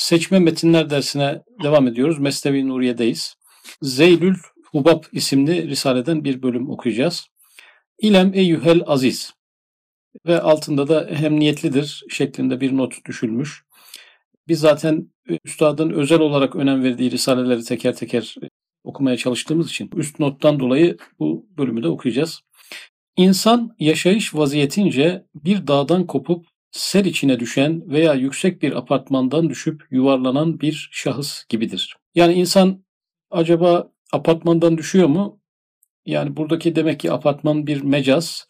Seçme metinler dersine devam ediyoruz. Mesnevi Nuriye'deyiz. Zeylül Hubab isimli risaleden bir bölüm okuyacağız. İlem eyyühel aziz ve altında da emniyetlidir şeklinde bir not düşülmüş. Biz zaten üstadın özel olarak önem verdiği risaleleri teker teker okumaya çalıştığımız için üst nottan dolayı bu bölümü de okuyacağız. İnsan yaşayış vaziyetince bir dağdan kopup sel içine düşen veya yüksek bir apartmandan düşüp yuvarlanan bir şahıs gibidir. Yani insan acaba apartmandan düşüyor mu? Yani buradaki demek ki apartman bir mecaz.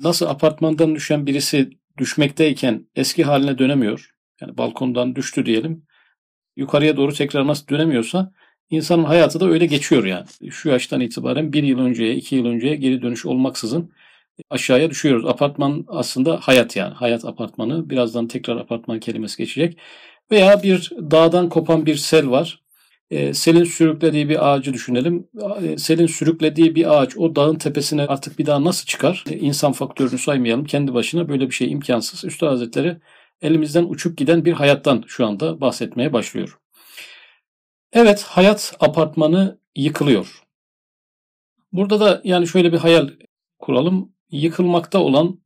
Nasıl apartmandan düşen birisi düşmekteyken eski haline dönemiyor. Yani balkondan düştü diyelim. Yukarıya doğru tekrar nasıl dönemiyorsa insanın hayatı da öyle geçiyor yani. Şu yaştan itibaren bir yıl önceye, iki yıl önceye geri dönüş olmaksızın aşağıya düşüyoruz. Apartman aslında hayat yani. Hayat apartmanı. Birazdan tekrar apartman kelimesi geçecek. Veya bir dağdan kopan bir sel var. E, selin sürüklediği bir ağacı düşünelim. E, selin sürüklediği bir ağaç o dağın tepesine artık bir daha nasıl çıkar? E, insan faktörünü saymayalım. Kendi başına böyle bir şey imkansız. Üstad Hazretleri elimizden uçup giden bir hayattan şu anda bahsetmeye başlıyor. Evet hayat apartmanı yıkılıyor. Burada da yani şöyle bir hayal kuralım yıkılmakta olan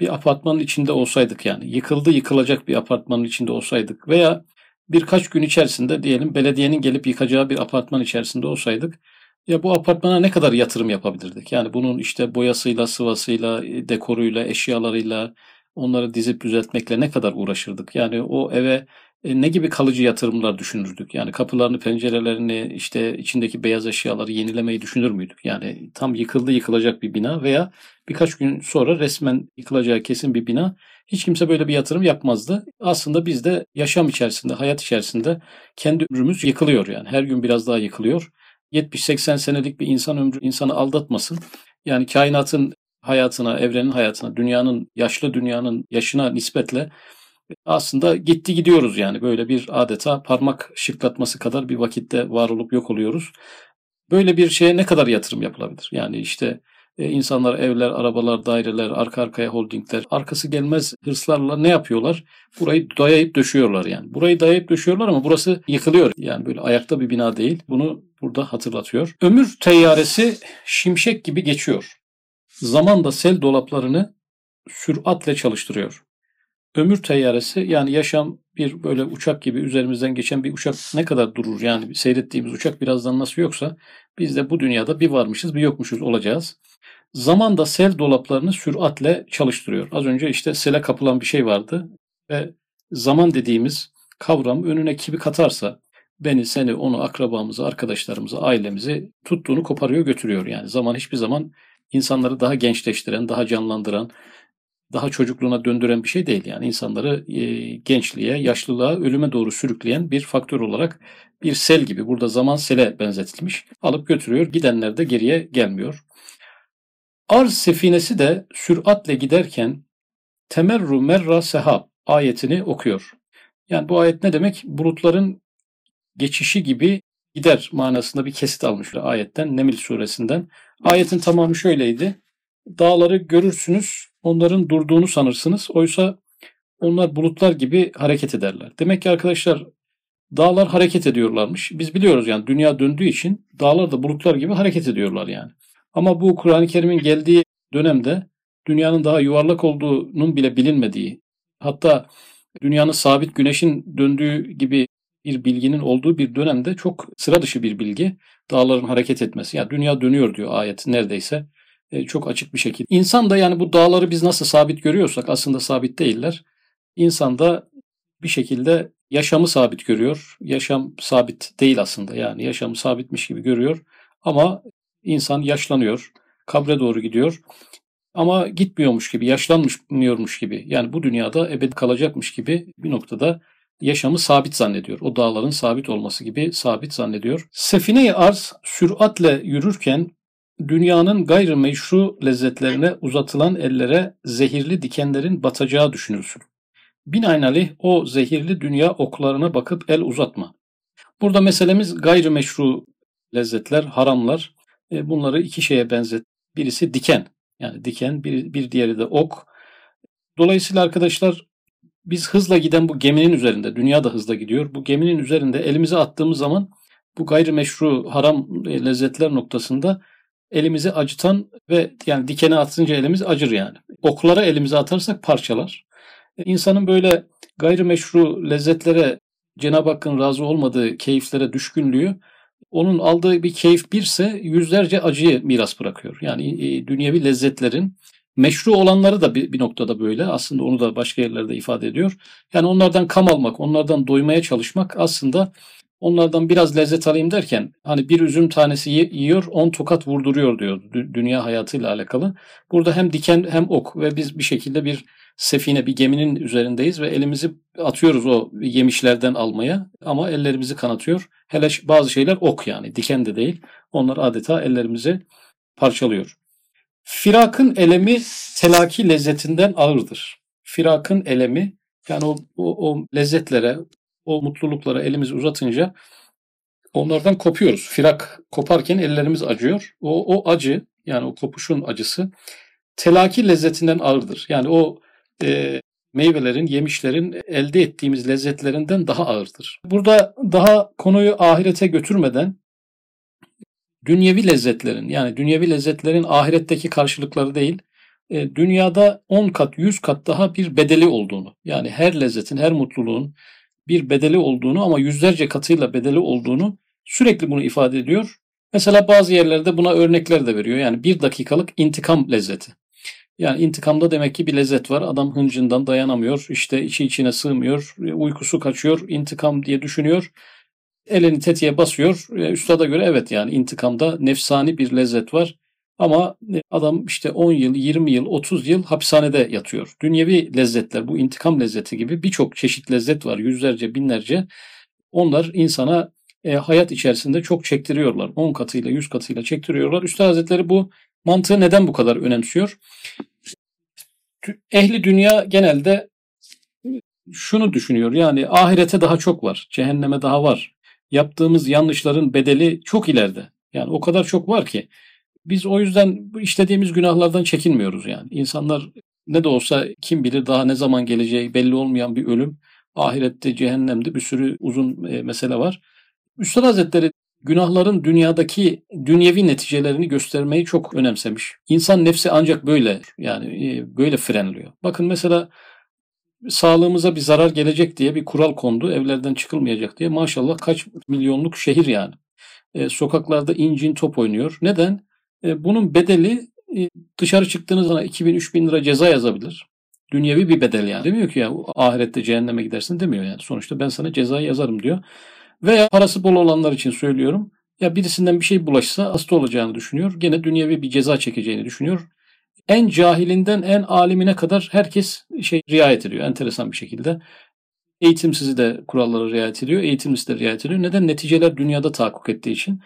bir apartmanın içinde olsaydık yani yıkıldı yıkılacak bir apartmanın içinde olsaydık veya birkaç gün içerisinde diyelim belediyenin gelip yıkacağı bir apartman içerisinde olsaydık ya bu apartmana ne kadar yatırım yapabilirdik? Yani bunun işte boyasıyla, sıvasıyla, dekoruyla, eşyalarıyla onları dizip düzeltmekle ne kadar uğraşırdık? Yani o eve e, ne gibi kalıcı yatırımlar düşünürdük? Yani kapılarını, pencerelerini, işte içindeki beyaz eşyaları yenilemeyi düşünür müydük? Yani tam yıkıldı yıkılacak bir bina veya birkaç gün sonra resmen yıkılacağı kesin bir bina. Hiç kimse böyle bir yatırım yapmazdı. Aslında biz de yaşam içerisinde, hayat içerisinde kendi ömrümüz yıkılıyor yani. Her gün biraz daha yıkılıyor. 70-80 senelik bir insan ömrü insanı aldatmasın. Yani kainatın hayatına, evrenin hayatına, dünyanın, yaşlı dünyanın yaşına nispetle aslında gitti gidiyoruz yani böyle bir adeta parmak şıklatması kadar bir vakitte var olup yok oluyoruz. Böyle bir şeye ne kadar yatırım yapılabilir? Yani işte e, insanlar evler, arabalar, daireler, arka arkaya holdingler, arkası gelmez hırslarla ne yapıyorlar? Burayı dayayıp döşüyorlar yani. Burayı dayayıp döşüyorlar ama burası yıkılıyor. Yani böyle ayakta bir bina değil. Bunu burada hatırlatıyor. Ömür teyyaresi şimşek gibi geçiyor. Zaman da sel dolaplarını süratle çalıştırıyor ömür teyyaresi yani yaşam bir böyle uçak gibi üzerimizden geçen bir uçak ne kadar durur? Yani seyrettiğimiz uçak birazdan nasıl yoksa biz de bu dünyada bir varmışız bir yokmuşuz olacağız. Zaman da sel dolaplarını süratle çalıştırıyor. Az önce işte sele kapılan bir şey vardı ve zaman dediğimiz kavram önüne kimi katarsa beni, seni, onu, akrabamızı, arkadaşlarımızı, ailemizi tuttuğunu koparıyor götürüyor. Yani zaman hiçbir zaman insanları daha gençleştiren, daha canlandıran, daha çocukluğuna döndüren bir şey değil. Yani insanları e, gençliğe, yaşlılığa, ölüme doğru sürükleyen bir faktör olarak bir sel gibi. Burada zaman sele benzetilmiş. Alıp götürüyor. Gidenler de geriye gelmiyor. Arz sefinesi de süratle giderken temerru merra sehab ayetini okuyor. Yani bu ayet ne demek? Bulutların geçişi gibi gider manasında bir kesit almış ayetten Nemil suresinden. Ayetin tamamı şöyleydi. Dağları görürsünüz, onların durduğunu sanırsınız. Oysa onlar bulutlar gibi hareket ederler. Demek ki arkadaşlar dağlar hareket ediyorlarmış. Biz biliyoruz yani dünya döndüğü için dağlar da bulutlar gibi hareket ediyorlar yani. Ama bu Kur'an-ı Kerim'in geldiği dönemde dünyanın daha yuvarlak olduğunun bile bilinmediği, hatta dünyanın sabit güneşin döndüğü gibi bir bilginin olduğu bir dönemde çok sıra dışı bir bilgi. Dağların hareket etmesi. Yani dünya dönüyor diyor ayet neredeyse. E, çok açık bir şekilde. İnsan da yani bu dağları biz nasıl sabit görüyorsak aslında sabit değiller. İnsan da bir şekilde yaşamı sabit görüyor. Yaşam sabit değil aslında yani yaşamı sabitmiş gibi görüyor. Ama insan yaşlanıyor, kabre doğru gidiyor. Ama gitmiyormuş gibi, yaşlanmıyormuş gibi. Yani bu dünyada ebed kalacakmış gibi bir noktada yaşamı sabit zannediyor. O dağların sabit olması gibi sabit zannediyor. Sefine-i arz süratle yürürken dünyanın gayrimeşru lezzetlerine uzatılan ellere zehirli dikenlerin batacağı düşünülsün. Binaenaleyh o zehirli dünya oklarına bakıp el uzatma. Burada meselemiz gayrimeşru lezzetler, haramlar. E, bunları iki şeye benzet. Birisi diken. Yani diken, bir, bir diğeri de ok. Dolayısıyla arkadaşlar biz hızla giden bu geminin üzerinde, dünya da hızla gidiyor. Bu geminin üzerinde elimizi attığımız zaman bu gayrimeşru haram lezzetler noktasında elimizi acıtan ve yani dikene atınca elimiz acır yani. Oklara elimizi atarsak parçalar. İnsanın böyle gayrimeşru lezzetlere Cenab-ı Hakk'ın razı olmadığı keyiflere düşkünlüğü onun aldığı bir keyif birse yüzlerce acıyı miras bırakıyor. Yani e, dünyevi lezzetlerin meşru olanları da bir, bir noktada böyle. Aslında onu da başka yerlerde ifade ediyor. Yani onlardan kam almak, onlardan doymaya çalışmak aslında onlardan biraz lezzet alayım derken hani bir üzüm tanesi yiyor, on tokat vurduruyor diyor dünya hayatıyla alakalı. Burada hem diken hem ok ve biz bir şekilde bir sefine, bir geminin üzerindeyiz ve elimizi atıyoruz o yemişlerden almaya ama ellerimizi kanatıyor. Hele bazı şeyler ok yani, diken de değil. Onlar adeta ellerimizi parçalıyor. Firakın elemi telaki lezzetinden ağırdır. Firakın elemi yani o, o, o lezzetlere, o mutluluklara elimizi uzatınca onlardan kopuyoruz. Firak koparken ellerimiz acıyor. O, o acı yani o kopuşun acısı telaki lezzetinden ağırdır. Yani o e, meyvelerin, yemişlerin elde ettiğimiz lezzetlerinden daha ağırdır. Burada daha konuyu ahirete götürmeden dünyevi lezzetlerin yani dünyevi lezzetlerin ahiretteki karşılıkları değil, e, dünyada 10 kat, 100 kat daha bir bedeli olduğunu yani her lezzetin, her mutluluğun bir bedeli olduğunu ama yüzlerce katıyla bedeli olduğunu sürekli bunu ifade ediyor. Mesela bazı yerlerde buna örnekler de veriyor. Yani bir dakikalık intikam lezzeti. Yani intikamda demek ki bir lezzet var. Adam hıncından dayanamıyor. İşte içi içine sığmıyor. Uykusu kaçıyor. İntikam diye düşünüyor. Elini tetiğe basıyor. Üstada göre evet yani intikamda nefsani bir lezzet var. Ama adam işte 10 yıl, 20 yıl, 30 yıl hapishanede yatıyor. Dünyevi lezzetler, bu intikam lezzeti gibi birçok çeşit lezzet var. Yüzlerce, binlerce. Onlar insana e, hayat içerisinde çok çektiriyorlar. 10 katıyla, 100 katıyla çektiriyorlar. Üstad Hazretleri bu mantığı neden bu kadar önemsiyor? Ehli dünya genelde şunu düşünüyor. Yani ahirete daha çok var. Cehenneme daha var. Yaptığımız yanlışların bedeli çok ileride. Yani o kadar çok var ki biz o yüzden işlediğimiz günahlardan çekinmiyoruz yani. İnsanlar ne de olsa kim bilir daha ne zaman geleceği belli olmayan bir ölüm. Ahirette, cehennemde bir sürü uzun e, mesele var. Üstad Hazretleri günahların dünyadaki dünyevi neticelerini göstermeyi çok önemsemiş. İnsan nefsi ancak böyle yani e, böyle frenliyor. Bakın mesela sağlığımıza bir zarar gelecek diye bir kural kondu. Evlerden çıkılmayacak diye. Maşallah kaç milyonluk şehir yani. E, sokaklarda incin top oynuyor. Neden? E, bunun bedeli e, dışarı çıktığınız zaman 2000-3000 lira ceza yazabilir. Dünyevi bir bedel yani. Demiyor ki ya ahirette cehenneme gidersin demiyor yani. Sonuçta ben sana cezayı yazarım diyor. Veya parası bol olanlar için söylüyorum. Ya birisinden bir şey bulaşsa hasta olacağını düşünüyor. Gene dünyevi bir ceza çekeceğini düşünüyor. En cahilinden en alimine kadar herkes şey riayet ediyor enteresan bir şekilde. Eğitimsizi de kurallara riayet ediyor, eğitimlisi de riayet ediyor. Neden? Neticeler dünyada tahakkuk ettiği için.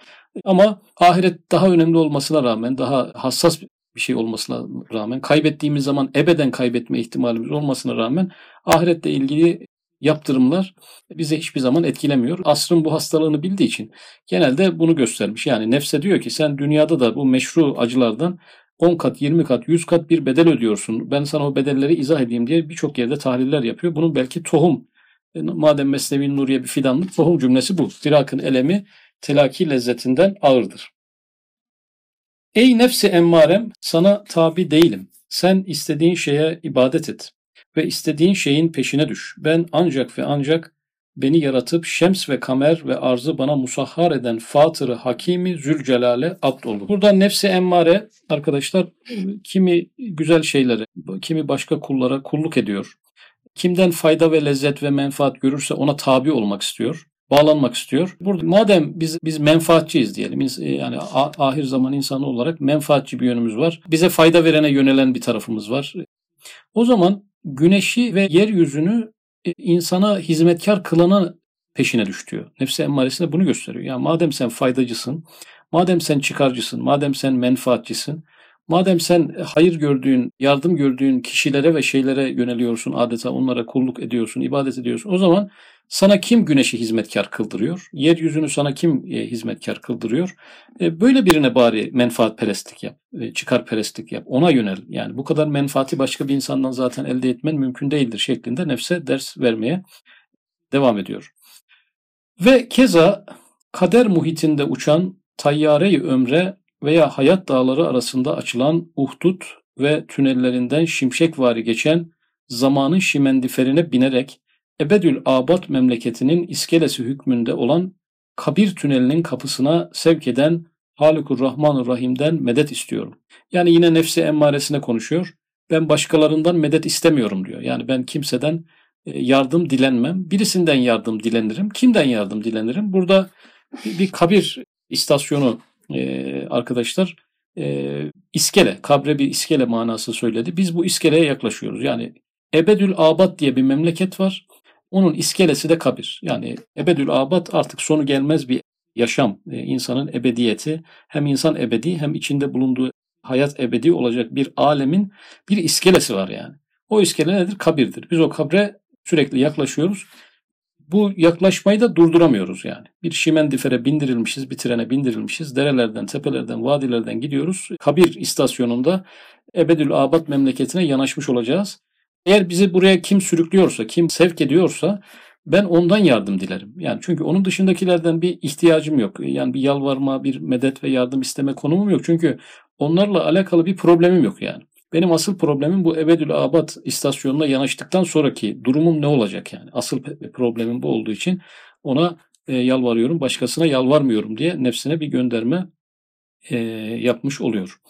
Ama ahiret daha önemli olmasına rağmen, daha hassas bir şey olmasına rağmen, kaybettiğimiz zaman ebeden kaybetme ihtimalimiz olmasına rağmen ahirette ilgili yaptırımlar bize hiçbir zaman etkilemiyor. Asrın bu hastalığını bildiği için genelde bunu göstermiş. Yani nefse diyor ki sen dünyada da bu meşru acılardan 10 kat, 20 kat, 100 kat bir bedel ödüyorsun. Ben sana o bedelleri izah edeyim diye birçok yerde tahliller yapıyor. Bunun belki tohum. E, madem Mesnevi Nuriye bir fidanlık tohum cümlesi bu. Firakın elemi telaki lezzetinden ağırdır. Ey nefsi emmarem sana tabi değilim. Sen istediğin şeye ibadet et ve istediğin şeyin peşine düş. Ben ancak ve ancak beni yaratıp şems ve kamer ve arzı bana musahhar eden Fatırı Hakimi Zülcelal'e abd olur. Burada nefsi emmare arkadaşlar kimi güzel şeyleri, kimi başka kullara kulluk ediyor. Kimden fayda ve lezzet ve menfaat görürse ona tabi olmak istiyor bağlanmak istiyor. Burada madem biz biz menfaatçiyiz diyelim. Yani ahir zaman insanı olarak menfaatçi bir yönümüz var. Bize fayda verene yönelen bir tarafımız var. O zaman güneşi ve yeryüzünü e, insana hizmetkar kılana peşine düş diyor. Nefsi emmaresinde bunu gösteriyor. Yani madem sen faydacısın, madem sen çıkarcısın, madem sen menfaatçisin, Madem sen hayır gördüğün, yardım gördüğün kişilere ve şeylere yöneliyorsun adeta onlara kulluk ediyorsun, ibadet ediyorsun. O zaman sana kim güneşi hizmetkar kıldırıyor? Yeryüzünü sana kim e, hizmetkar kıldırıyor? E, böyle birine bari menfaatperestlik yap, e, çıkarperestlik yap. Ona yönel. Yani bu kadar menfaati başka bir insandan zaten elde etmen mümkün değildir şeklinde nefse ders vermeye devam ediyor. Ve keza kader muhitinde uçan tayyare-i ömre veya hayat dağları arasında açılan uhdut ve tünellerinden şimşekvari geçen zamanın şimendiferine binerek Ebedül Abad memleketinin iskelesi hükmünde olan kabir tünelinin kapısına sevk eden Halikur Rahmanur Rahim'den medet istiyorum. Yani yine nefsi emmaresine konuşuyor. Ben başkalarından medet istemiyorum diyor. Yani ben kimseden e, yardım dilenmem. Birisinden yardım dilenirim. Kimden yardım dilenirim? Burada bir kabir istasyonu e, arkadaşlar e, iskele, kabre bir iskele manası söyledi. Biz bu iskeleye yaklaşıyoruz. Yani Ebedül Abad diye bir memleket var. Onun iskelesi de kabir. Yani Ebedül Abad artık sonu gelmez bir yaşam. E, insanın ebediyeti hem insan ebedi hem içinde bulunduğu hayat ebedi olacak bir alemin bir iskelesi var yani. O iskele nedir? Kabirdir. Biz o kabre sürekli yaklaşıyoruz bu yaklaşmayı da durduramıyoruz yani. Bir şimendifere bindirilmişiz, bir trene bindirilmişiz. Derelerden, tepelerden, vadilerden gidiyoruz. Kabir istasyonunda Ebedül Abad memleketine yanaşmış olacağız. Eğer bizi buraya kim sürüklüyorsa, kim sevk ediyorsa ben ondan yardım dilerim. Yani çünkü onun dışındakilerden bir ihtiyacım yok. Yani bir yalvarma, bir medet ve yardım isteme konumum yok. Çünkü onlarla alakalı bir problemim yok yani. Benim asıl problemim bu Ebedül Abad istasyonuna yanaştıktan sonraki durumum ne olacak yani. Asıl problemim bu olduğu için ona e, yalvarıyorum, başkasına yalvarmıyorum diye nefsine bir gönderme e, yapmış oluyor.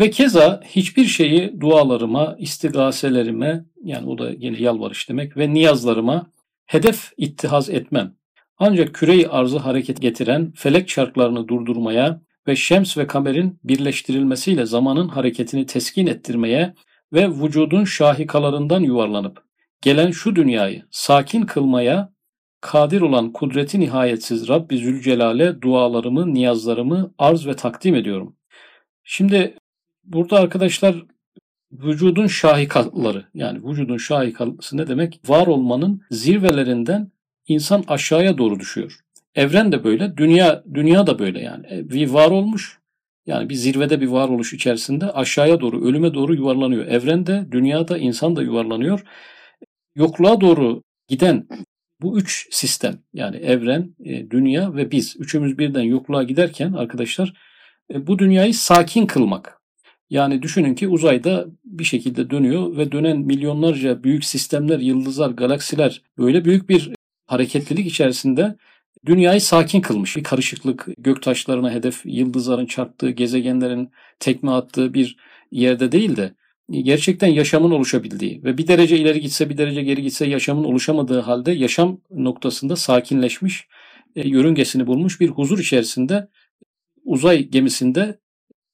Ve keza hiçbir şeyi dualarıma, istigaselerime yani o da yine yalvarış demek ve niyazlarıma hedef ittihaz etmem. Ancak küreyi arzı hareket getiren felek çarklarını durdurmaya ve şems ve kamerin birleştirilmesiyle zamanın hareketini teskin ettirmeye ve vücudun şahikalarından yuvarlanıp gelen şu dünyayı sakin kılmaya kadir olan kudreti nihayetsiz Rabbi Zülcelal'e dualarımı, niyazlarımı arz ve takdim ediyorum. Şimdi burada arkadaşlar vücudun şahikaları yani vücudun şahikası ne demek? Var olmanın zirvelerinden insan aşağıya doğru düşüyor. Evren de böyle, dünya dünya da böyle yani. E, bir var olmuş, yani bir zirvede bir varoluş içerisinde aşağıya doğru, ölüme doğru yuvarlanıyor. Evren de, dünya da, insan da yuvarlanıyor. Yokluğa doğru giden bu üç sistem yani evren, e, dünya ve biz üçümüz birden yokluğa giderken arkadaşlar e, bu dünyayı sakin kılmak. Yani düşünün ki uzayda bir şekilde dönüyor ve dönen milyonlarca büyük sistemler, yıldızlar, galaksiler böyle büyük bir hareketlilik içerisinde dünyayı sakin kılmış. Bir karışıklık, göktaşlarına hedef, yıldızların çarptığı, gezegenlerin tekme attığı bir yerde değil de gerçekten yaşamın oluşabildiği ve bir derece ileri gitse bir derece geri gitse yaşamın oluşamadığı halde yaşam noktasında sakinleşmiş, e, yörüngesini bulmuş bir huzur içerisinde uzay gemisinde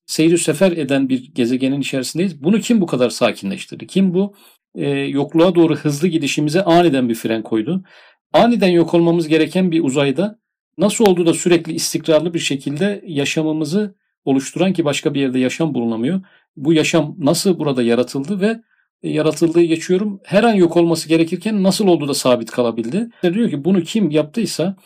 seyri sefer eden bir gezegenin içerisindeyiz. Bunu kim bu kadar sakinleştirdi? Kim bu e, yokluğa doğru hızlı gidişimize aniden bir fren koydu? Aniden yok olmamız gereken bir uzayda nasıl oldu da sürekli istikrarlı bir şekilde yaşamımızı oluşturan ki başka bir yerde yaşam bulunamıyor. Bu yaşam nasıl burada yaratıldı ve e, yaratıldığı geçiyorum. Her an yok olması gerekirken nasıl oldu da sabit kalabildi? Diyor ki bunu kim yaptıysa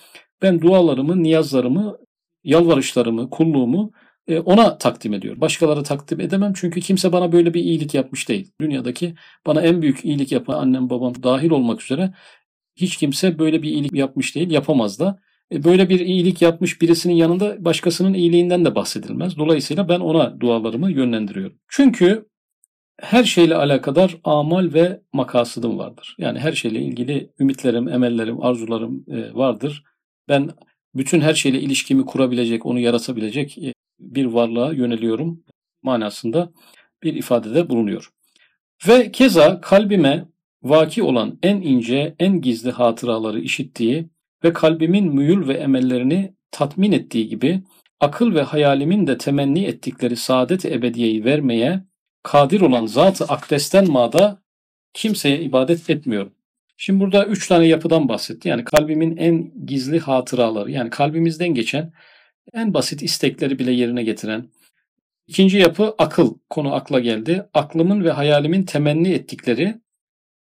ben dualarımı, niyazlarımı, yalvarışlarımı, kulluğumu e, ona takdim ediyor. Başkaları takdim edemem çünkü kimse bana böyle bir iyilik yapmış değil. Dünyadaki bana en büyük iyilik yapan annem babam dahil olmak üzere hiç kimse böyle bir iyilik yapmış değil, yapamaz da. E, böyle bir iyilik yapmış birisinin yanında başkasının iyiliğinden de bahsedilmez. Dolayısıyla ben ona dualarımı yönlendiriyorum. Çünkü her şeyle alakadar amal ve makasıdım vardır. Yani her şeyle ilgili ümitlerim, emellerim, arzularım e, vardır. Ben bütün her şeyle ilişkimi kurabilecek, onu yaratabilecek e, bir varlığa yöneliyorum manasında bir ifadede bulunuyor. Ve keza kalbime vaki olan en ince, en gizli hatıraları işittiği ve kalbimin müyül ve emellerini tatmin ettiği gibi akıl ve hayalimin de temenni ettikleri saadet ebediyeyi vermeye kadir olan Zat-ı Akdes'ten mada kimseye ibadet etmiyorum. Şimdi burada üç tane yapıdan bahsetti. Yani kalbimin en gizli hatıraları, yani kalbimizden geçen en basit istekleri bile yerine getiren, İkinci yapı akıl. Konu akla geldi. Aklımın ve hayalimin temenni ettikleri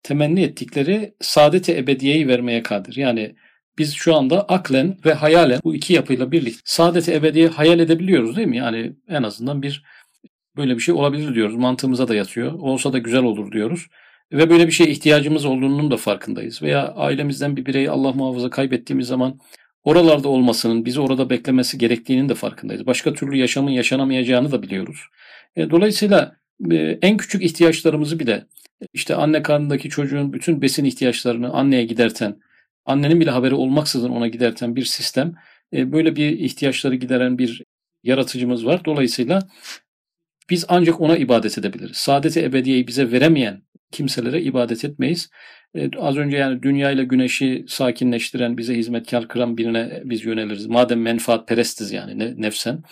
temenni ettikleri saadet-i ebediyeyi vermeye kadir. Yani biz şu anda aklen ve hayalen bu iki yapıyla birlikte saadet-i ebediye hayal edebiliyoruz değil mi? Yani en azından bir böyle bir şey olabilir diyoruz. Mantığımıza da yatıyor. Olsa da güzel olur diyoruz. Ve böyle bir şeye ihtiyacımız olduğunun da farkındayız. Veya ailemizden bir bireyi Allah muhafaza kaybettiğimiz zaman oralarda olmasının, bizi orada beklemesi gerektiğinin de farkındayız. Başka türlü yaşamın yaşanamayacağını da biliyoruz. E, dolayısıyla e, en küçük ihtiyaçlarımızı bile işte anne karnındaki çocuğun bütün besin ihtiyaçlarını anneye giderten, annenin bile haberi olmaksızın ona giderten bir sistem, e, böyle bir ihtiyaçları gideren bir yaratıcımız var. Dolayısıyla biz ancak ona ibadet edebiliriz. Saadeti ebediyeyi bize veremeyen kimselere ibadet etmeyiz. E, az önce yani dünya ile güneşi sakinleştiren, bize hizmetkar kıran birine biz yöneliriz. Madem menfaat perestiz yani ne, nefsen.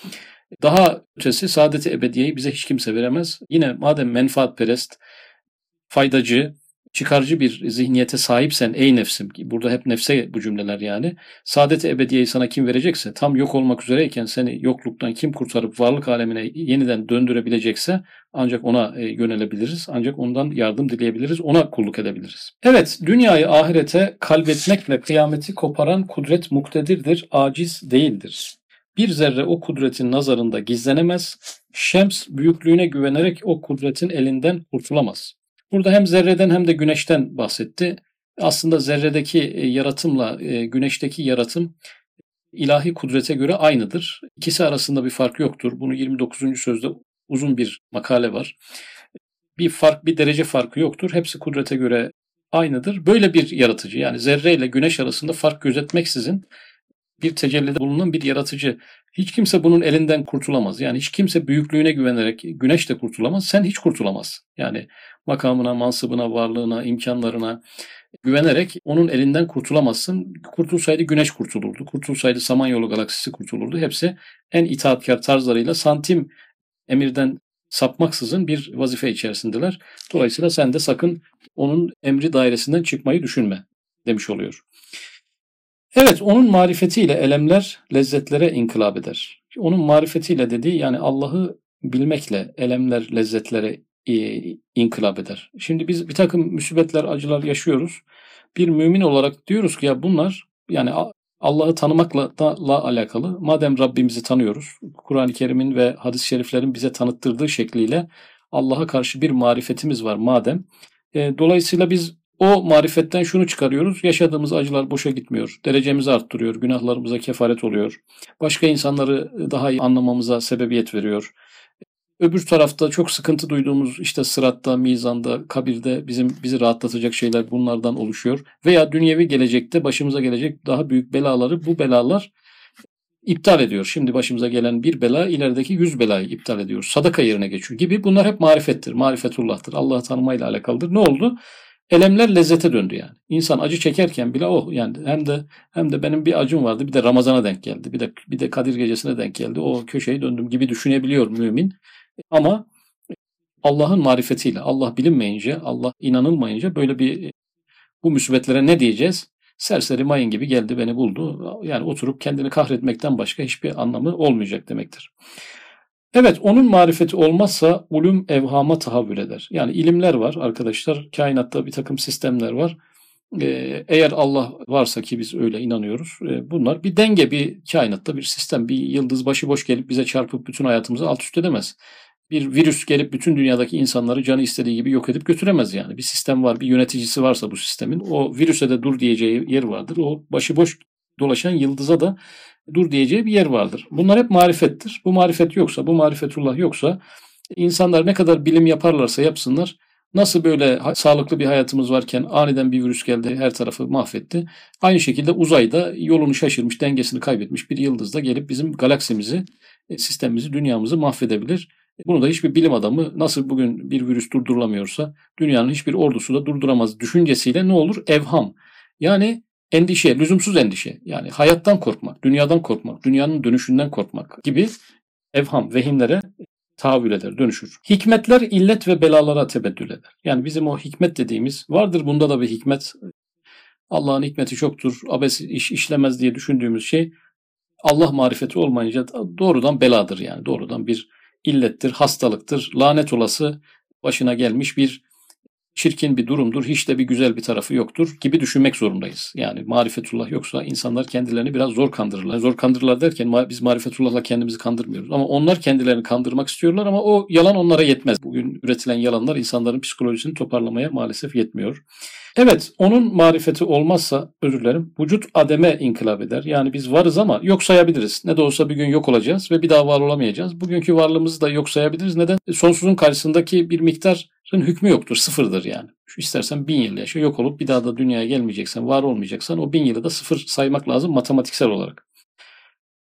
Daha ötesi saadeti ebediyeyi bize hiç kimse veremez. Yine madem menfaat perest, faydacı, çıkarcı bir zihniyete sahipsen ey nefsim burada hep nefse bu cümleler yani saadet-i ebediyeyi sana kim verecekse tam yok olmak üzereyken seni yokluktan kim kurtarıp varlık alemine yeniden döndürebilecekse ancak ona e, yönelebiliriz ancak ondan yardım dileyebiliriz ona kulluk edebiliriz. Evet dünyayı ahirete kalbetmekle kıyameti koparan kudret muktedirdir aciz değildir. Bir zerre o kudretin nazarında gizlenemez, şems büyüklüğüne güvenerek o kudretin elinden kurtulamaz. Burada hem zerreden hem de güneşten bahsetti. Aslında zerredeki e, yaratımla e, güneşteki yaratım ilahi kudrete göre aynıdır. İkisi arasında bir fark yoktur. Bunu 29. sözde uzun bir makale var. Bir fark, bir derece farkı yoktur. Hepsi kudrete göre aynıdır. Böyle bir yaratıcı yani zerre ile güneş arasında fark gözetmeksizin bir tecellide bulunan bir yaratıcı. Hiç kimse bunun elinden kurtulamaz. Yani hiç kimse büyüklüğüne güvenerek güneş de kurtulamaz. Sen hiç kurtulamaz. Yani makamına, mansıbına, varlığına, imkanlarına güvenerek onun elinden kurtulamazsın. Kurtulsaydı güneş kurtulurdu. Kurtulsaydı Samanyolu galaksisi kurtulurdu. Hepsi en itaatkar tarzlarıyla santim emirden sapmaksızın bir vazife içerisindeler. Dolayısıyla sen de sakın onun emri dairesinden çıkmayı düşünme demiş oluyor. Evet onun marifetiyle elemler lezzetlere inkılap eder. Onun marifetiyle dediği yani Allah'ı bilmekle elemler lezzetlere e, inkılap eder. Şimdi biz bir takım müsibetler, acılar yaşıyoruz. Bir mümin olarak diyoruz ki ya bunlar yani Allah'ı tanımakla da la alakalı. Madem Rabbimizi tanıyoruz, Kur'an-ı Kerim'in ve hadis-i şeriflerin bize tanıttırdığı şekliyle Allah'a karşı bir marifetimiz var madem. E, dolayısıyla biz o marifetten şunu çıkarıyoruz. Yaşadığımız acılar boşa gitmiyor. Derecemizi arttırıyor. Günahlarımıza kefaret oluyor. Başka insanları daha iyi anlamamıza sebebiyet veriyor. Öbür tarafta çok sıkıntı duyduğumuz işte sıratta, mizanda, kabirde bizim bizi rahatlatacak şeyler bunlardan oluşuyor. Veya dünyevi gelecekte başımıza gelecek daha büyük belaları bu belalar iptal ediyor. Şimdi başımıza gelen bir bela ilerideki yüz belayı iptal ediyor. Sadaka yerine geçiyor gibi. Bunlar hep marifettir. Marifetullah'tır. Allah'ı tanımayla alakalıdır. Ne oldu? Elemler lezzete döndü yani. İnsan acı çekerken bile oh yani hem de hem de benim bir acım vardı bir de Ramazan'a denk geldi. Bir de bir de Kadir gecesine denk geldi. O köşeyi döndüm gibi düşünebiliyor mümin. Ama Allah'ın marifetiyle, Allah bilinmeyince, Allah inanılmayınca böyle bir bu musibetlere ne diyeceğiz? Serseri mayın gibi geldi beni buldu. Yani oturup kendini kahretmekten başka hiçbir anlamı olmayacak demektir. Evet onun marifeti olmazsa ulum evhama tahavül eder. Yani ilimler var arkadaşlar. Kainatta bir takım sistemler var. Ee, eğer Allah varsa ki biz öyle inanıyoruz. E, bunlar bir denge bir kainatta bir sistem. Bir yıldız başıboş gelip bize çarpıp bütün hayatımızı alt üst edemez bir virüs gelip bütün dünyadaki insanları canı istediği gibi yok edip götüremez yani. Bir sistem var, bir yöneticisi varsa bu sistemin o virüse de dur diyeceği yer vardır. O başıboş dolaşan yıldıza da dur diyeceği bir yer vardır. Bunlar hep marifettir. Bu marifet yoksa, bu marifetullah yoksa insanlar ne kadar bilim yaparlarsa yapsınlar Nasıl böyle sağlıklı bir hayatımız varken aniden bir virüs geldi her tarafı mahvetti. Aynı şekilde uzayda yolunu şaşırmış, dengesini kaybetmiş bir yıldız da gelip bizim galaksimizi, e, sistemimizi, dünyamızı mahvedebilir. Bunu da hiçbir bilim adamı nasıl bugün bir virüs durdurulamıyorsa dünyanın hiçbir ordusu da durduramaz düşüncesiyle ne olur? Evham. Yani endişe, lüzumsuz endişe. Yani hayattan korkmak, dünyadan korkmak, dünyanın dönüşünden korkmak gibi evham, vehimlere tahammül eder, dönüşür. Hikmetler illet ve belalara tebeddül eder. Yani bizim o hikmet dediğimiz vardır bunda da bir hikmet. Allah'ın hikmeti çoktur, abes iş işlemez diye düşündüğümüz şey Allah marifeti olmayınca doğrudan beladır yani. Doğrudan bir illettir, hastalıktır, lanet olası başına gelmiş bir çirkin bir durumdur, hiç de bir güzel bir tarafı yoktur gibi düşünmek zorundayız. Yani marifetullah yoksa insanlar kendilerini biraz zor kandırırlar. Zor kandırırlar derken biz marifetullahla kendimizi kandırmıyoruz. Ama onlar kendilerini kandırmak istiyorlar ama o yalan onlara yetmez. Bugün üretilen yalanlar insanların psikolojisini toparlamaya maalesef yetmiyor. Evet, onun marifeti olmazsa, özür dilerim, vücut ademe inkılap eder. Yani biz varız ama yok sayabiliriz. Ne de olsa bir gün yok olacağız ve bir daha var olamayacağız. Bugünkü varlığımızı da yok sayabiliriz. Neden? Sonsuzun karşısındaki bir miktarın hükmü yoktur, sıfırdır yani. Şu istersen bin yıl yaşa, yok olup bir daha da dünyaya gelmeyeceksen, var olmayacaksan o bin yılı da sıfır saymak lazım matematiksel olarak.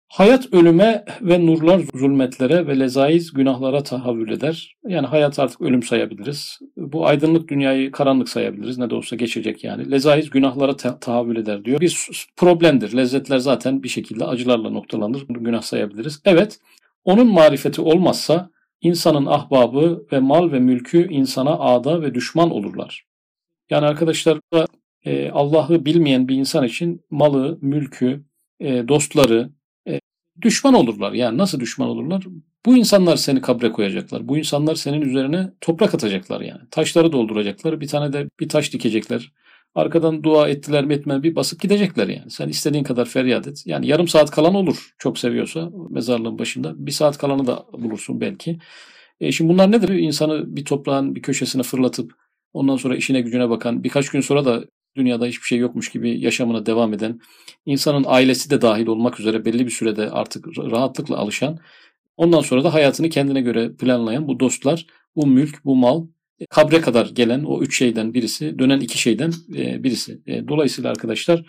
Hayat ölüme ve nurlar zulmetlere ve lezaiz günahlara tahavül eder. Yani hayat artık ölüm sayabiliriz. Bu aydınlık dünyayı karanlık sayabiliriz. Ne de olsa geçecek yani. Lezaiz günahlara ta- tahavül eder diyor. Bir problemdir. Lezzetler zaten bir şekilde acılarla noktalanır. Günah sayabiliriz. Evet, onun marifeti olmazsa insanın ahbabı ve mal ve mülkü insana ağda ve düşman olurlar. Yani arkadaşlar e, Allah'ı bilmeyen bir insan için malı, mülkü, e, dostları, düşman olurlar. Yani nasıl düşman olurlar? Bu insanlar seni kabre koyacaklar. Bu insanlar senin üzerine toprak atacaklar yani. Taşları dolduracaklar. Bir tane de bir taş dikecekler. Arkadan dua ettiler mi etmedi bir basıp gidecekler yani. Sen istediğin kadar feryat et. Yani yarım saat kalan olur çok seviyorsa mezarlığın başında. Bir saat kalanı da bulursun belki. E şimdi bunlar nedir? İnsanı bir toprağın bir köşesine fırlatıp ondan sonra işine gücüne bakan birkaç gün sonra da dünyada hiçbir şey yokmuş gibi yaşamına devam eden, insanın ailesi de dahil olmak üzere belli bir sürede artık rahatlıkla alışan, ondan sonra da hayatını kendine göre planlayan bu dostlar, bu mülk, bu mal, kabre kadar gelen o üç şeyden birisi, dönen iki şeyden e, birisi. E, dolayısıyla arkadaşlar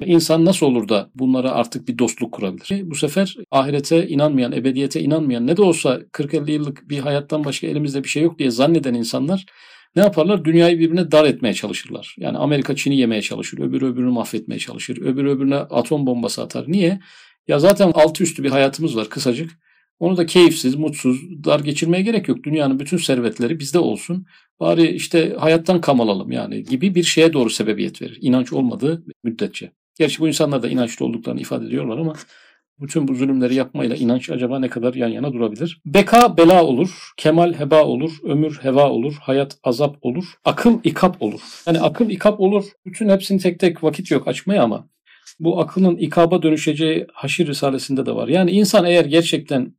insan nasıl olur da bunlara artık bir dostluk kurabilir? Bu sefer ahirete inanmayan, ebediyete inanmayan, ne de olsa 40-50 yıllık bir hayattan başka elimizde bir şey yok diye zanneden insanlar ne yaparlar? Dünyayı birbirine dar etmeye çalışırlar. Yani Amerika Çin'i yemeye çalışır, öbürü öbürünü mahvetmeye çalışır, öbürü öbürüne atom bombası atar. Niye? Ya zaten altı üstü bir hayatımız var kısacık. Onu da keyifsiz, mutsuz, dar geçirmeye gerek yok. Dünyanın bütün servetleri bizde olsun. Bari işte hayattan kam alalım yani gibi bir şeye doğru sebebiyet verir. İnanç olmadığı müddetçe. Gerçi bu insanlar da inançlı olduklarını ifade ediyorlar ama bütün bu zulümleri yapmayla inanç acaba ne kadar yan yana durabilir? Beka bela olur, kemal heba olur, ömür heva olur, hayat azap olur, akıl ikap olur. Yani akıl ikap olur. Bütün hepsini tek tek vakit yok açmaya ama bu akılın ikaba dönüşeceği Haşir Risalesi'nde de var. Yani insan eğer gerçekten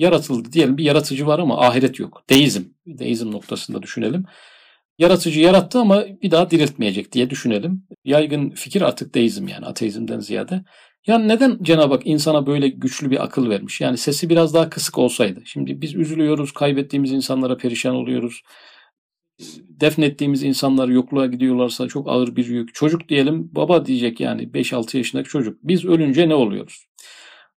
yaratıldı diyelim bir yaratıcı var ama ahiret yok. Deizm, deizm noktasında düşünelim. Yaratıcı yarattı ama bir daha diriltmeyecek diye düşünelim. Yaygın fikir artık deizm yani ateizmden ziyade. Yani neden Cenab-ı Hak insana böyle güçlü bir akıl vermiş? Yani sesi biraz daha kısık olsaydı. Şimdi biz üzülüyoruz, kaybettiğimiz insanlara perişan oluyoruz. Defnettiğimiz insanlar yokluğa gidiyorlarsa çok ağır bir yük. Çocuk diyelim baba diyecek yani 5-6 yaşındaki çocuk. Biz ölünce ne oluyoruz?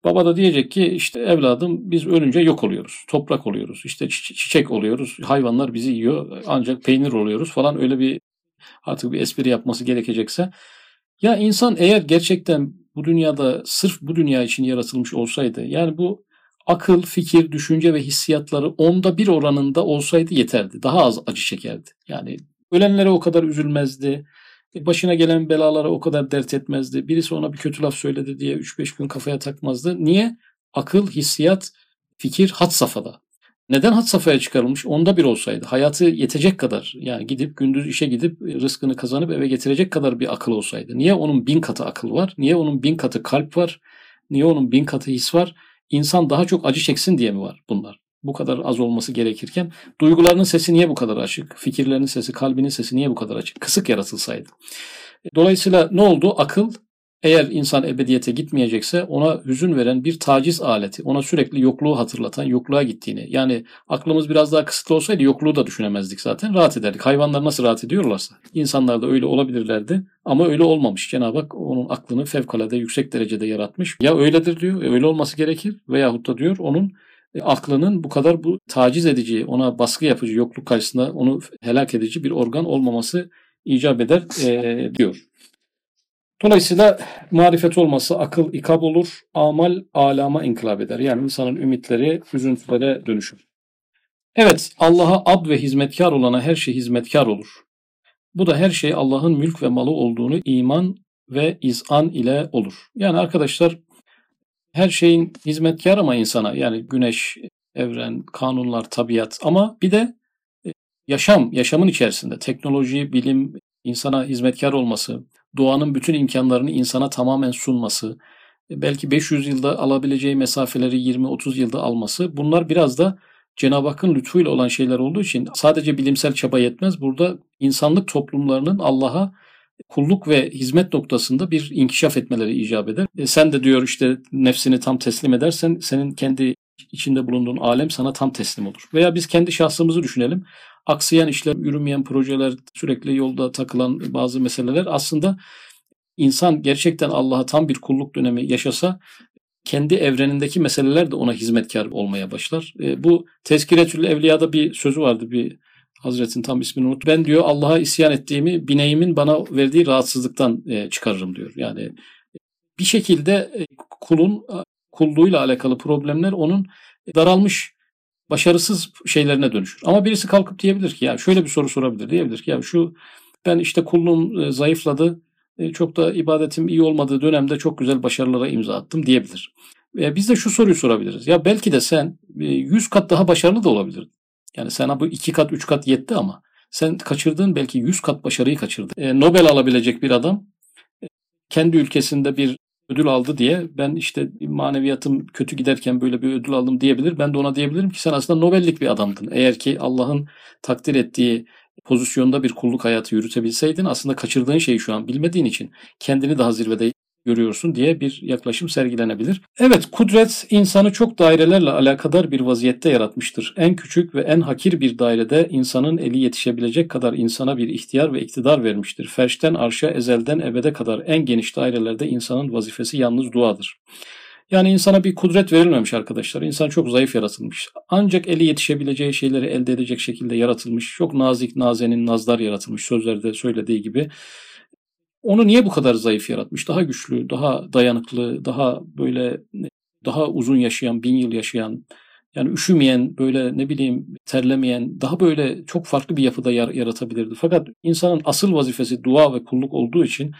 Baba da diyecek ki işte evladım biz ölünce yok oluyoruz. Toprak oluyoruz. İşte çiçek oluyoruz. Hayvanlar bizi yiyor. Ancak peynir oluyoruz falan öyle bir artık bir espri yapması gerekecekse. Ya insan eğer gerçekten bu dünyada sırf bu dünya için yaratılmış olsaydı yani bu akıl, fikir, düşünce ve hissiyatları onda bir oranında olsaydı yeterdi. Daha az acı çekerdi. Yani ölenlere o kadar üzülmezdi. Başına gelen belalara o kadar dert etmezdi. Birisi ona bir kötü laf söyledi diye 3-5 gün kafaya takmazdı. Niye? Akıl, hissiyat, fikir hat safhada. Neden had safhaya çıkarılmış? Onda bir olsaydı. Hayatı yetecek kadar yani gidip gündüz işe gidip rızkını kazanıp eve getirecek kadar bir akıl olsaydı. Niye onun bin katı akıl var? Niye onun bin katı kalp var? Niye onun bin katı his var? İnsan daha çok acı çeksin diye mi var bunlar? Bu kadar az olması gerekirken duygularının sesi niye bu kadar açık? Fikirlerinin sesi, kalbinin sesi niye bu kadar açık? Kısık yaratılsaydı. Dolayısıyla ne oldu? Akıl eğer insan ebediyete gitmeyecekse ona hüzün veren bir taciz aleti, ona sürekli yokluğu hatırlatan, yokluğa gittiğini. Yani aklımız biraz daha kısıtlı olsaydı yokluğu da düşünemezdik zaten. Rahat ederdik. Hayvanlar nasıl rahat ediyorlarsa. insanlar da öyle olabilirlerdi ama öyle olmamış. Cenab-ı Hak onun aklını fevkalade yüksek derecede yaratmış. Ya öyledir diyor, öyle olması gerekir veyahut da diyor onun e, aklının bu kadar bu taciz edici, ona baskı yapıcı yokluk karşısında onu helak edici bir organ olmaması icap eder e, diyor. Dolayısıyla marifet olması akıl ikab olur, amal alama inkılap eder. Yani insanın ümitleri üzüntülere dönüşür. Evet, Allah'a ab ve hizmetkar olana her şey hizmetkar olur. Bu da her şey Allah'ın mülk ve malı olduğunu iman ve izan ile olur. Yani arkadaşlar her şeyin hizmetkar ama insana yani güneş, evren, kanunlar, tabiat ama bir de e, yaşam, yaşamın içerisinde teknoloji, bilim, insana hizmetkar olması, doğanın bütün imkanlarını insana tamamen sunması, e, belki 500 yılda alabileceği mesafeleri 20-30 yılda alması bunlar biraz da Cenab-ı Hakk'ın lütfuyla olan şeyler olduğu için sadece bilimsel çaba yetmez. Burada insanlık toplumlarının Allah'a kulluk ve hizmet noktasında bir inkişaf etmeleri icap eder. E sen de diyor işte nefsini tam teslim edersen senin kendi içinde bulunduğun alem sana tam teslim olur. Veya biz kendi şahsımızı düşünelim. Aksayan işler, yürümeyen projeler, sürekli yolda takılan bazı meseleler aslında insan gerçekten Allah'a tam bir kulluk dönemi yaşasa kendi evrenindeki meseleler de ona hizmetkar olmaya başlar. E, bu Tezkiretül Evliya'da bir sözü vardı bir Hazretin tam ismini unut. Ben diyor Allah'a isyan ettiğimi bineğimin bana verdiği rahatsızlıktan e, çıkarırım diyor. Yani bir şekilde e, kulun kulluğuyla alakalı problemler onun daralmış başarısız şeylerine dönüşür. Ama birisi kalkıp diyebilir ki ya şöyle bir soru sorabilir. Diyebilir ki ya şu ben işte kulluğum e, zayıfladı. E, çok da ibadetim iyi olmadığı dönemde çok güzel başarılara imza attım diyebilir. Biz de şu soruyu sorabiliriz. Ya belki de sen 100 kat daha başarılı da olabilirdin. Yani sana bu 2 kat 3 kat yetti ama sen kaçırdığın belki 100 kat başarıyı kaçırdın. Nobel alabilecek bir adam kendi ülkesinde bir ödül aldı diye ben işte maneviyatım kötü giderken böyle bir ödül aldım diyebilir. Ben de ona diyebilirim ki sen aslında Nobellik bir adamdın. Eğer ki Allah'ın takdir ettiği pozisyonda bir kulluk hayatı yürütebilseydin aslında kaçırdığın şeyi şu an bilmediğin için kendini daha zirvede görüyorsun diye bir yaklaşım sergilenebilir. Evet kudret insanı çok dairelerle alakadar bir vaziyette yaratmıştır. En küçük ve en hakir bir dairede insanın eli yetişebilecek kadar insana bir ihtiyar ve iktidar vermiştir. Ferşten arşa ezelden ebede kadar en geniş dairelerde insanın vazifesi yalnız duadır. Yani insana bir kudret verilmemiş arkadaşlar. İnsan çok zayıf yaratılmış. Ancak eli yetişebileceği şeyleri elde edecek şekilde yaratılmış. Çok nazik, nazenin, nazlar yaratılmış sözlerde söylediği gibi. Onu niye bu kadar zayıf yaratmış? Daha güçlü, daha dayanıklı, daha böyle daha uzun yaşayan, bin yıl yaşayan, yani üşümeyen, böyle ne bileyim terlemeyen, daha böyle çok farklı bir yapıda yaratabilirdi. Fakat insanın asıl vazifesi dua ve kulluk olduğu için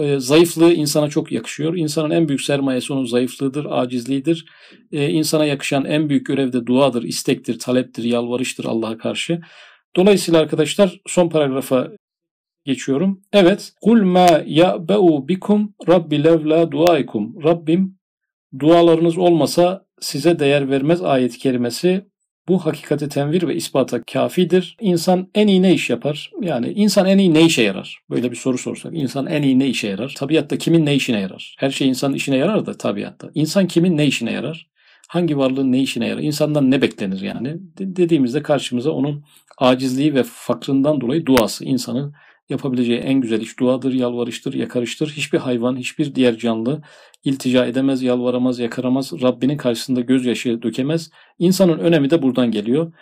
e, zayıflığı insana çok yakışıyor. İnsanın en büyük sermayesi onun zayıflığıdır, acizliğidir. E, insana yakışan en büyük görev de duadır, istektir, taleptir, yalvarıştır Allah'a karşı. Dolayısıyla arkadaşlar son paragrafa geçiyorum. Evet. Kul ma ya'ba'u bikum rabbi levla duaikum. Rabbim dualarınız olmasa size değer vermez ayet-i kerimesi bu hakikati tenvir ve ispata kafidir. İnsan en iyi ne iş yapar? Yani insan en iyi ne işe yarar? Böyle bir soru sorsak. İnsan en iyi ne işe yarar? Tabiatta kimin ne işine yarar? Her şey insanın işine yarar da tabiatta. İnsan kimin ne işine yarar? Hangi varlığın ne işine yarar? İnsandan ne beklenir yani? Dediğimizde karşımıza onun acizliği ve fakrından dolayı duası insanın yapabileceği en güzel iş duadır, yalvarıştır, yakarıştır. Hiçbir hayvan, hiçbir diğer canlı iltica edemez, yalvaramaz, yakaramaz, Rabbinin karşısında gözyaşı dökemez. İnsanın önemi de buradan geliyor.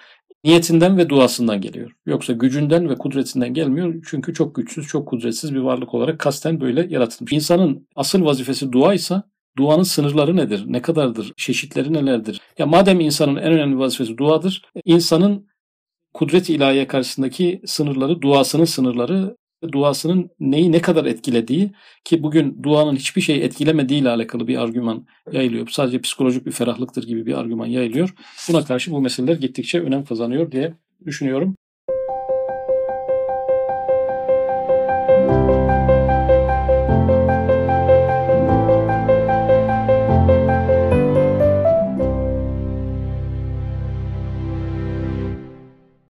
Niyetinden ve duasından geliyor. Yoksa gücünden ve kudretinden gelmiyor. Çünkü çok güçsüz, çok kudretsiz bir varlık olarak kasten böyle yaratılmış. İnsanın asıl vazifesi dua ise duanın sınırları nedir? Ne kadardır? Çeşitleri nelerdir? Ya madem insanın en önemli vazifesi duadır, insanın kudret ilahiye karşısındaki sınırları, duasının sınırları, duasının neyi ne kadar etkilediği ki bugün duanın hiçbir şey etkilemediği ile alakalı bir argüman yayılıyor. Sadece psikolojik bir ferahlıktır gibi bir argüman yayılıyor. Buna karşı bu meseleler gittikçe önem kazanıyor diye düşünüyorum.